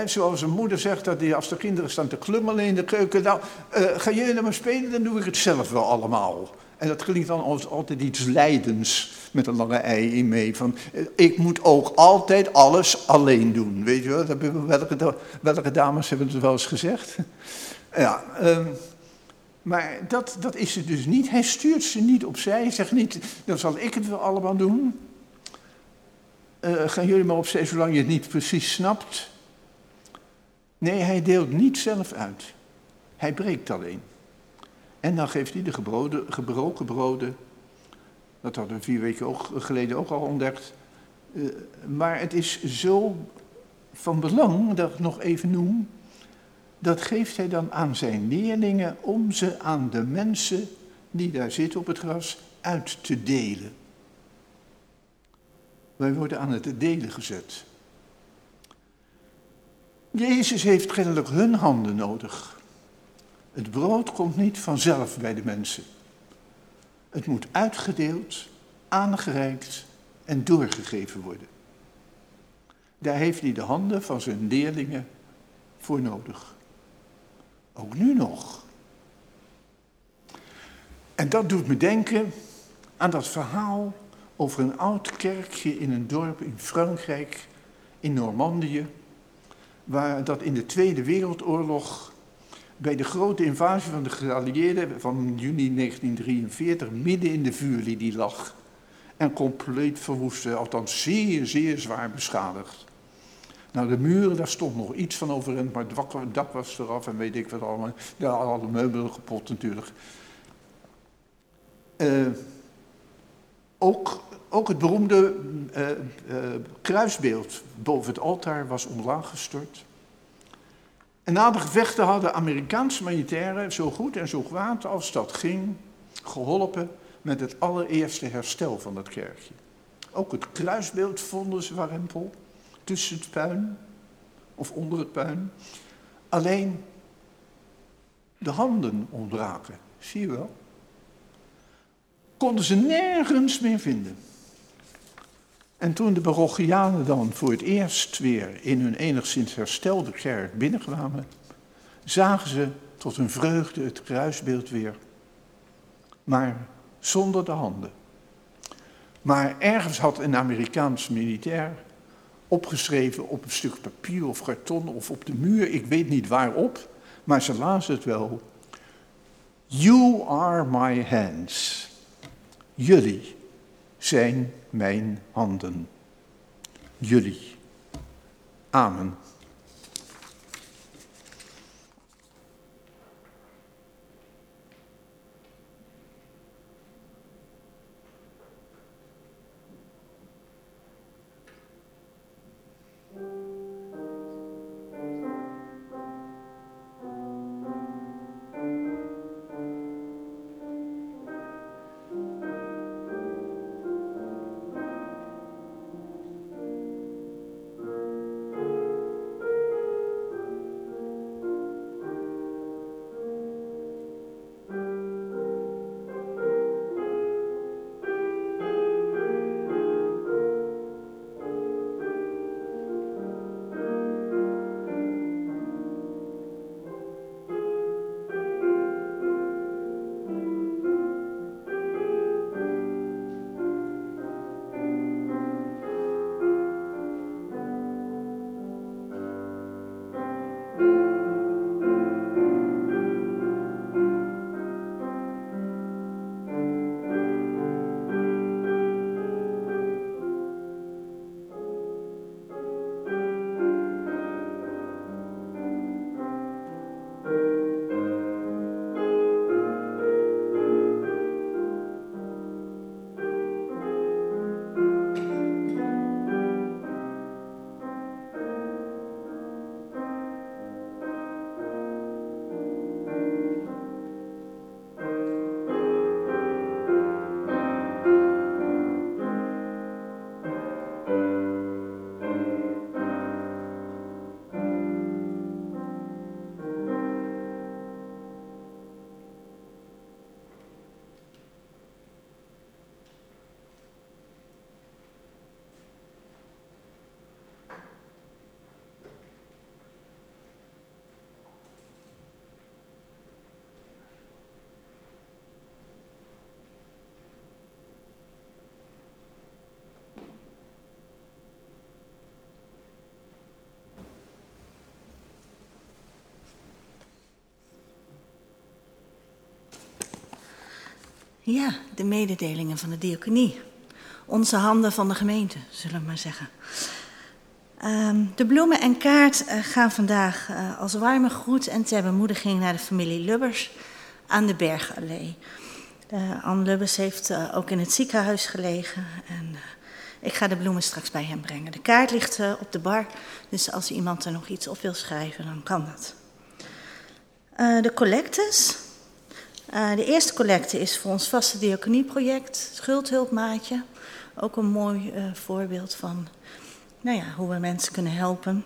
Zoals een moeder zegt dat die, als de kinderen staan te klummelen in de keuken, nou, uh, ga jullie nou maar spelen, dan doe ik het zelf wel allemaal. En dat klinkt dan als altijd iets leidens met een lange ei in mee. Van, eh, ik moet ook altijd alles alleen doen. Weet je wel, welke, welke dames hebben het wel eens gezegd? Ja, um, maar dat, dat is het dus niet. Hij stuurt ze niet opzij. Zegt niet, dan zal ik het wel allemaal doen. Uh, gaan jullie maar opzij zolang je het niet precies snapt. Nee, hij deelt niet zelf uit. Hij breekt alleen. En dan geeft hij de gebroden, gebroken broden. Dat hadden we vier weken ook, geleden ook al ontdekt. Uh, maar het is zo van belang dat ik nog even noem. Dat geeft hij dan aan zijn leerlingen om ze aan de mensen die daar zitten op het gras uit te delen. Wij worden aan het delen gezet. Jezus heeft kennelijk hun handen nodig. Het brood komt niet vanzelf bij de mensen. Het moet uitgedeeld, aangereikt en doorgegeven worden. Daar heeft hij de handen van zijn leerlingen voor nodig. Ook nu nog. En dat doet me denken aan dat verhaal over een oud kerkje in een dorp in Frankrijk, in Normandië, waar dat in de Tweede Wereldoorlog bij de grote invasie van de geallieerden van juni 1943 midden in de vuurlinie lag. En compleet verwoest, althans zeer, zeer zwaar beschadigd. Nou, de muren, daar stond nog iets van overeind, maar het dak was eraf en weet ik wat allemaal. Ja, alle meubelen kapot natuurlijk. Uh, ook, ook het beroemde uh, uh, kruisbeeld boven het altaar was omlaag gestort. En na de gevechten hadden Amerikaanse militairen zo goed en zo kwaad als dat ging, geholpen met het allereerste herstel van dat kerkje. Ook het kruisbeeld vonden ze warempel, tussen het puin of onder het puin. Alleen de handen ontbraken, zie je wel. Konden ze nergens meer vinden. En toen de Barochianen dan voor het eerst weer in hun enigszins herstelde kerk binnenkwamen, zagen ze tot hun vreugde het kruisbeeld weer, maar zonder de handen. Maar ergens had een Amerikaans militair opgeschreven op een stuk papier of karton of op de muur, ik weet niet waarop, maar ze lazen het wel. You are my hands. Jullie zijn mijn handen. Jullie. Amen. Ja, de mededelingen van de diaconie. Onze handen van de gemeente, zullen we maar zeggen. Ehm, de bloemen en kaart uh, gaan vandaag uh, als warme groet en ter bemoediging naar de familie Lubbers aan de Bergallee. Uh, Anne Lubbers heeft ook in het ziekenhuis gelegen en ik ga de bloemen straks bij hem brengen. De kaart ligt op de bar, dus als iemand er nog iets op wil schrijven, dan kan dat. de collectes. De eerste collecte is voor ons vaste diaconieproject, Schuldhulpmaatje. Ook een mooi voorbeeld van nou ja, hoe we mensen kunnen helpen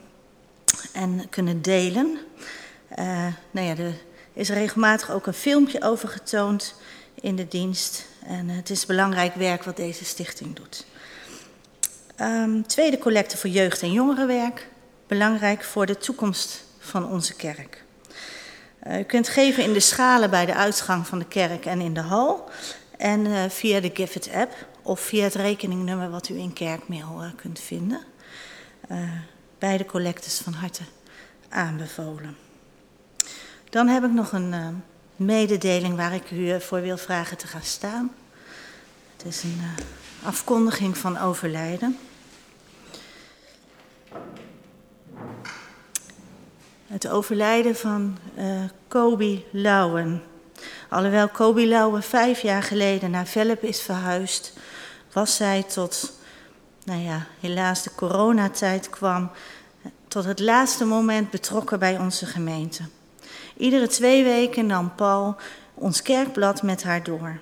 en kunnen delen. Uh, nou ja, er is regelmatig ook een filmpje over getoond in de dienst. En het is belangrijk werk wat deze stichting doet. Um, tweede collecte voor jeugd- en jongerenwerk. Belangrijk voor de toekomst van onze kerk. Uh, u kunt geven in de schalen bij de uitgang van de kerk en in de hal. En uh, via de Givit app of via het rekeningnummer wat u in kerkmail kunt vinden beide collectes van harte aanbevolen. Dan heb ik nog een mededeling waar ik u voor wil vragen te gaan staan. Het is een afkondiging van overlijden. Het overlijden van uh, Kobi Lauwen. Alhoewel Kobi Lauwen vijf jaar geleden naar Velp is verhuisd, was zij tot nou ja, helaas de coronatijd kwam, tot het laatste moment betrokken bij onze gemeente. Iedere twee weken nam Paul ons kerkblad met haar door.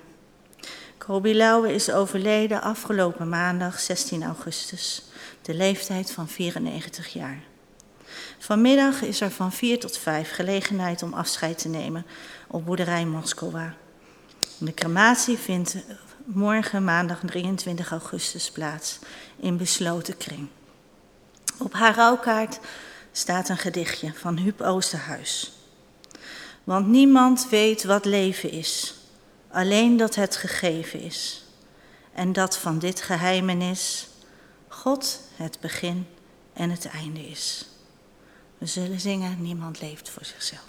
Kobi Lauwe is overleden afgelopen maandag 16 augustus, de leeftijd van 94 jaar. Vanmiddag is er van 4 tot 5 gelegenheid om afscheid te nemen op boerderij Moskowa. De crematie vindt morgen maandag 23 augustus plaats in besloten kring. Op haar rouwkaart staat een gedichtje van Huub Oosterhuis. Want niemand weet wat leven is, alleen dat het gegeven is. En dat van dit geheimenis God het begin en het einde is. We zullen zingen, niemand leeft voor zichzelf.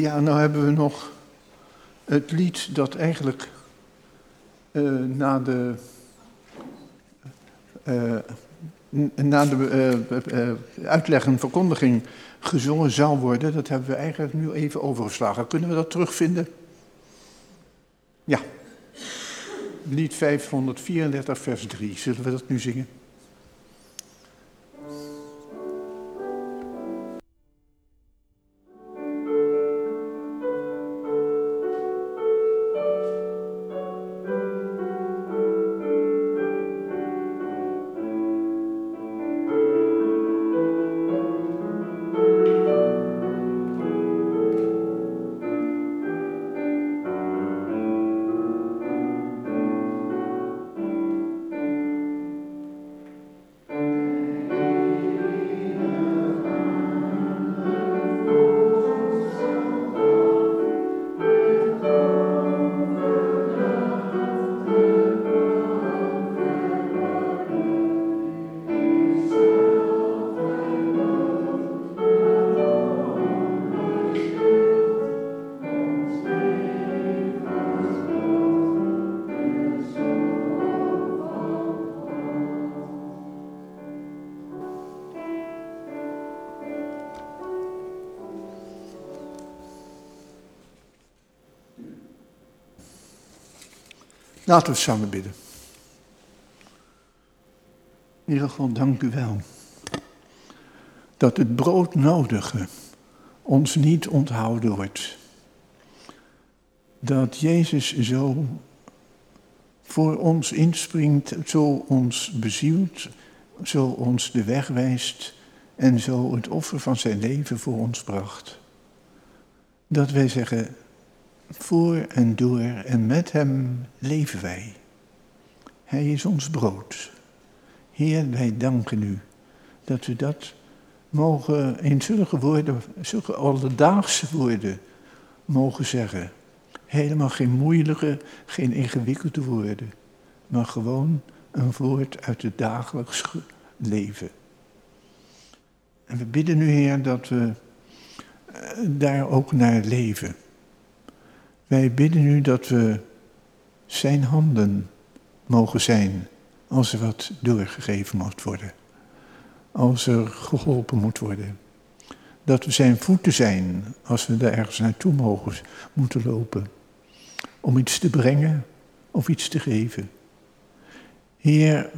Ja, nou hebben we nog het lied dat eigenlijk uh, na de, uh, na de uitleg en verkondiging gezongen zou worden. Dat hebben we eigenlijk nu even overgeslagen. Kunnen we dat terugvinden? Ja. Lied 534, vers 3. Zullen we dat nu zingen? Laten we samen bidden. Heere God, dank u wel. Dat het broodnodige ons niet onthouden wordt. Dat Jezus zo voor ons inspringt, zo ons bezielt, zo ons de weg wijst en zo het offer van zijn leven voor ons bracht. Dat wij zeggen, voor en door en met hem leven wij. Hij is ons brood. Heer, wij danken u dat we dat mogen in zulke woorden, zulke alledaagse woorden mogen zeggen. Helemaal geen moeilijke, geen ingewikkelde woorden, maar gewoon een woord uit het dagelijks leven. En we bidden nu, Heer, dat we eh, daar ook naar leven. Wij bidden nu dat we zijn handen mogen zijn als er wat doorgegeven moet worden. Als er geholpen moet worden. Dat we zijn voeten zijn als we daar ergens naartoe mogen moeten lopen. Om iets te brengen of iets te geven. Heer,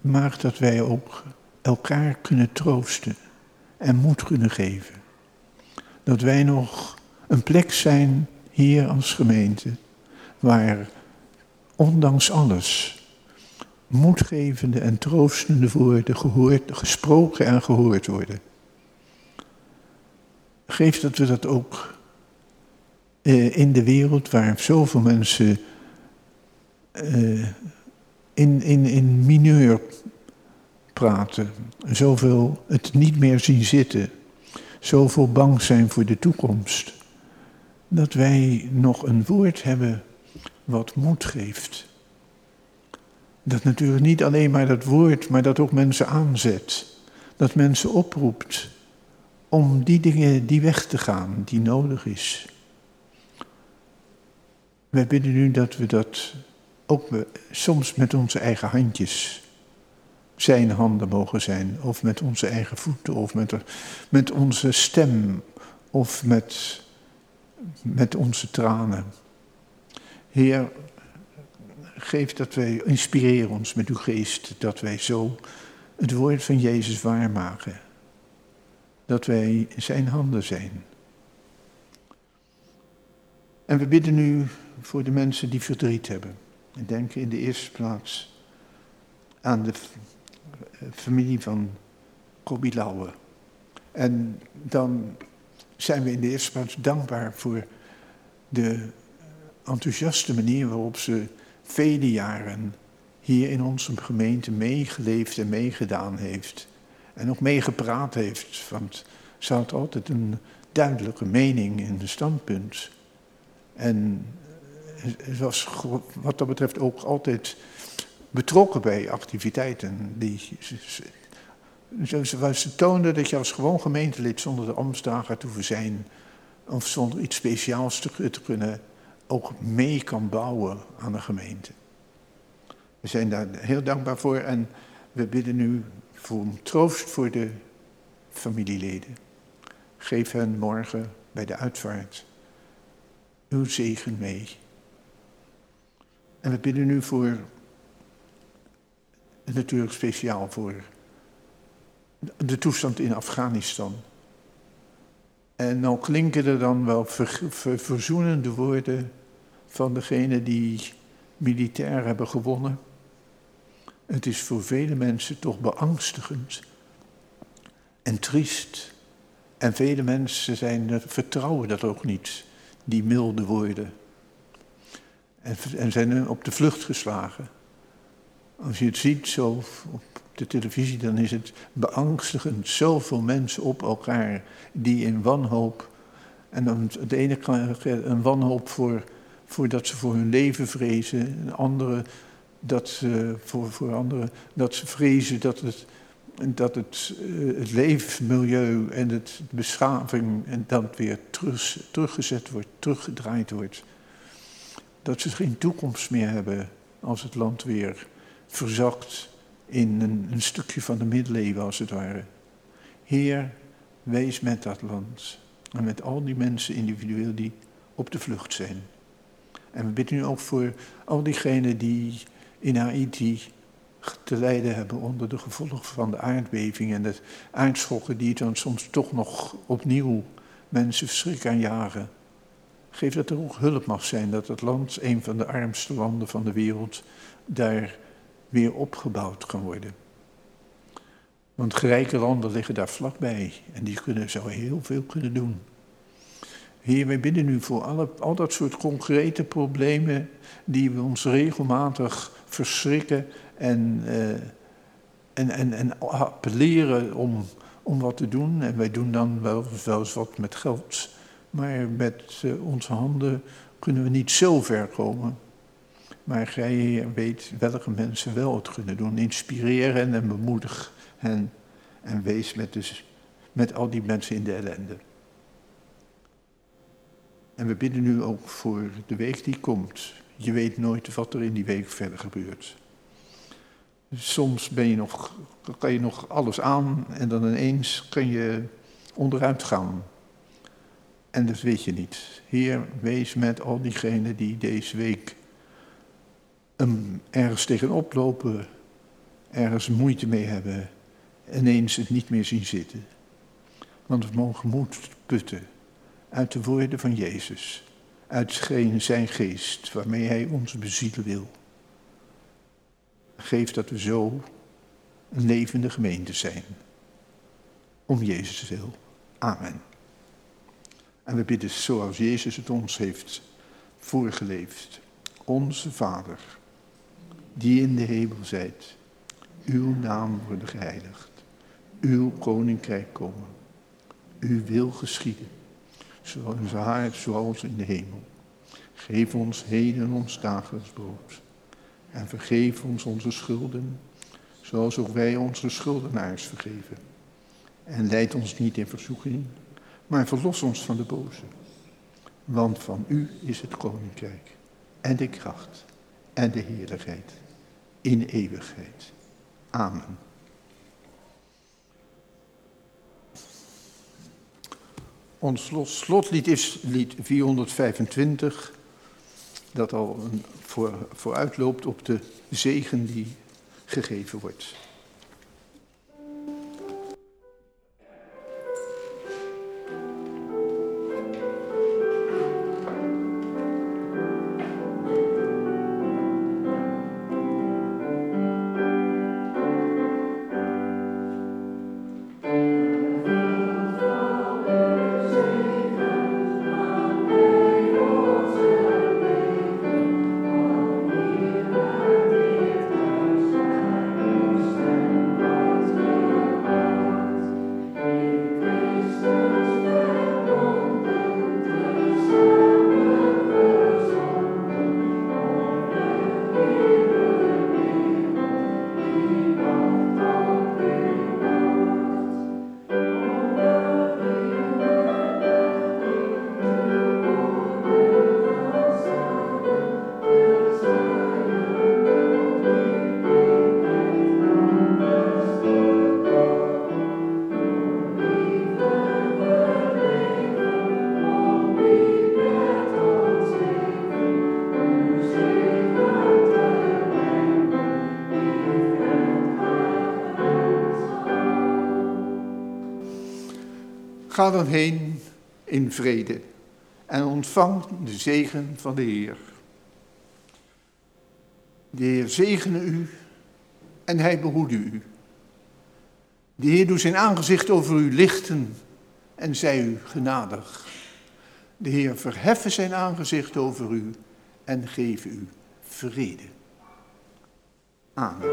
maak dat wij ook elkaar kunnen troosten en moed kunnen geven. Dat wij nog een plek zijn hier als gemeente waar ondanks alles moedgevende en troostende woorden gehoord, gesproken en gehoord worden. Geef dat we dat ook eh, in de wereld waar zoveel mensen eh, in, in, in mineur praten, zoveel het niet meer zien zitten, zoveel bang zijn voor de toekomst, dat wij nog een woord hebben wat moed geeft. Dat natuurlijk niet alleen maar dat woord, maar dat ook mensen aanzet. Dat mensen oproept om die dingen, die weg te gaan, die nodig is. Wij bidden nu dat we dat ook soms met onze eigen handjes zijn handen mogen zijn. Of met onze eigen voeten, of met, met onze stem, of met, met onze tranen. Heer, geef dat wij, inspireer ons met uw geest, dat wij zo het woord van Jezus waarmaken. Dat wij zijn handen zijn. En we bidden nu voor de mensen die verdriet hebben. En denken in de eerste plaats aan de familie van Kobi Lauwe. En dan zijn we in de eerste plaats dankbaar voor de enthousiaste manier waarop ze vele jaren hier in onze gemeente meegeleefd en meegedaan heeft. En ook meegepraat heeft, want ze had altijd een duidelijke mening en een standpunt. En ze was wat dat betreft ook altijd betrokken bij activiteiten. Die, ze, ze, ze toonde dat je als gewoon gemeentelid zonder de ambtsdagen te hoeven zijn, of zonder iets speciaals te, te kunnen ook mee kan bouwen aan de gemeente. We zijn daar heel dankbaar voor en we bidden nu voor troost voor de familieleden. Geef hen morgen bij de uitvaart uw zegen mee. En we bidden nu voor, natuurlijk speciaal voor de toestand in Afghanistan. En nou klinken er dan wel verzoenende woorden van degene die militair hebben gewonnen. Het is voor vele mensen toch beangstigend en triest. En vele mensen zijn, vertrouwen dat ook niet, die milde woorden. En, en zijn op de vlucht geslagen. Als je het ziet zo op de televisie, dan is het beangstigend. Zoveel mensen op elkaar die in wanhoop. En dan het ene een wanhoop voor voordat ze voor hun leven vrezen. En anderen dat ze, voor, voor anderen, dat ze vrezen dat het, dat het, uh, het leefmilieu en het beschaving en dat weer terug, teruggezet wordt, teruggedraaid wordt. Dat ze geen toekomst meer hebben als het land weer verzakt in een, een stukje van de middeleeuwen als het ware. Heer, wees met dat land en met al die mensen individueel die op de vlucht zijn. En we bidden nu ook voor al diegenen die in Haiti te lijden hebben onder de gevolgen van de aardbeving en de aardschokken die dan soms toch nog opnieuw mensen verschrik aanjagen. Geef dat er ook hulp mag zijn, dat het land, een van de armste landen van de wereld, daar weer opgebouwd kan worden. Want rijke landen liggen daar vlakbij en die kunnen, zo heel veel kunnen doen. Heer, wij bidden nu voor alle, al dat soort concrete problemen die we ons regelmatig verschrikken en, uh, en, en, en appelleren om, om wat te doen. En wij doen dan wel, wel eens wat met geld, maar met uh, onze handen kunnen we niet zo ver komen. Maar gij weet welke mensen wel het kunnen doen. Inspireer hen en bemoedig hen. En wees met, dus, met al die mensen in de ellende. En we bidden nu ook voor de week die komt. Je weet nooit wat er in die week verder gebeurt. Soms ben je nog, kan je nog alles aan en dan ineens kan je onderuit gaan. En dat weet je niet. Heer, wees met al diegenen die deze week um, ergens tegenop lopen, ergens moeite mee hebben, ineens het niet meer zien zitten. Want we mogen moed putten uit de woorden van Jezus, uit zijn geest waarmee hij ons bezielen wil. Geef dat we zo een levende gemeente zijn. Om Jezus wil. Amen. En we bidden zoals Jezus het ons heeft voorgeleefd. Onze Vader, die in de hemel zijt, uw naam worden geheiligd. Uw koninkrijk komen. Uw wil geschieden zoals haar, zoals in de hemel. Geef ons heden ons dagelijks brood. En vergeef ons onze schulden, zoals ook wij onze schuldenaars vergeven. En leid ons niet in verzoeking, maar verlos ons van de boze. Want van u is het koninkrijk en de kracht en de heerlijkheid in eeuwigheid. Amen. Ons slotlied is lied 425, dat al voor, vooruitloopt op de zegen die gegeven wordt. Ga dan heen in vrede en ontvang de zegen van de Heer. De Heer zegene u en hij behoede u. De Heer doet zijn aangezicht over u lichten en zij u genadig. De Heer verheffen zijn aangezicht over u en geef u vrede. Amen.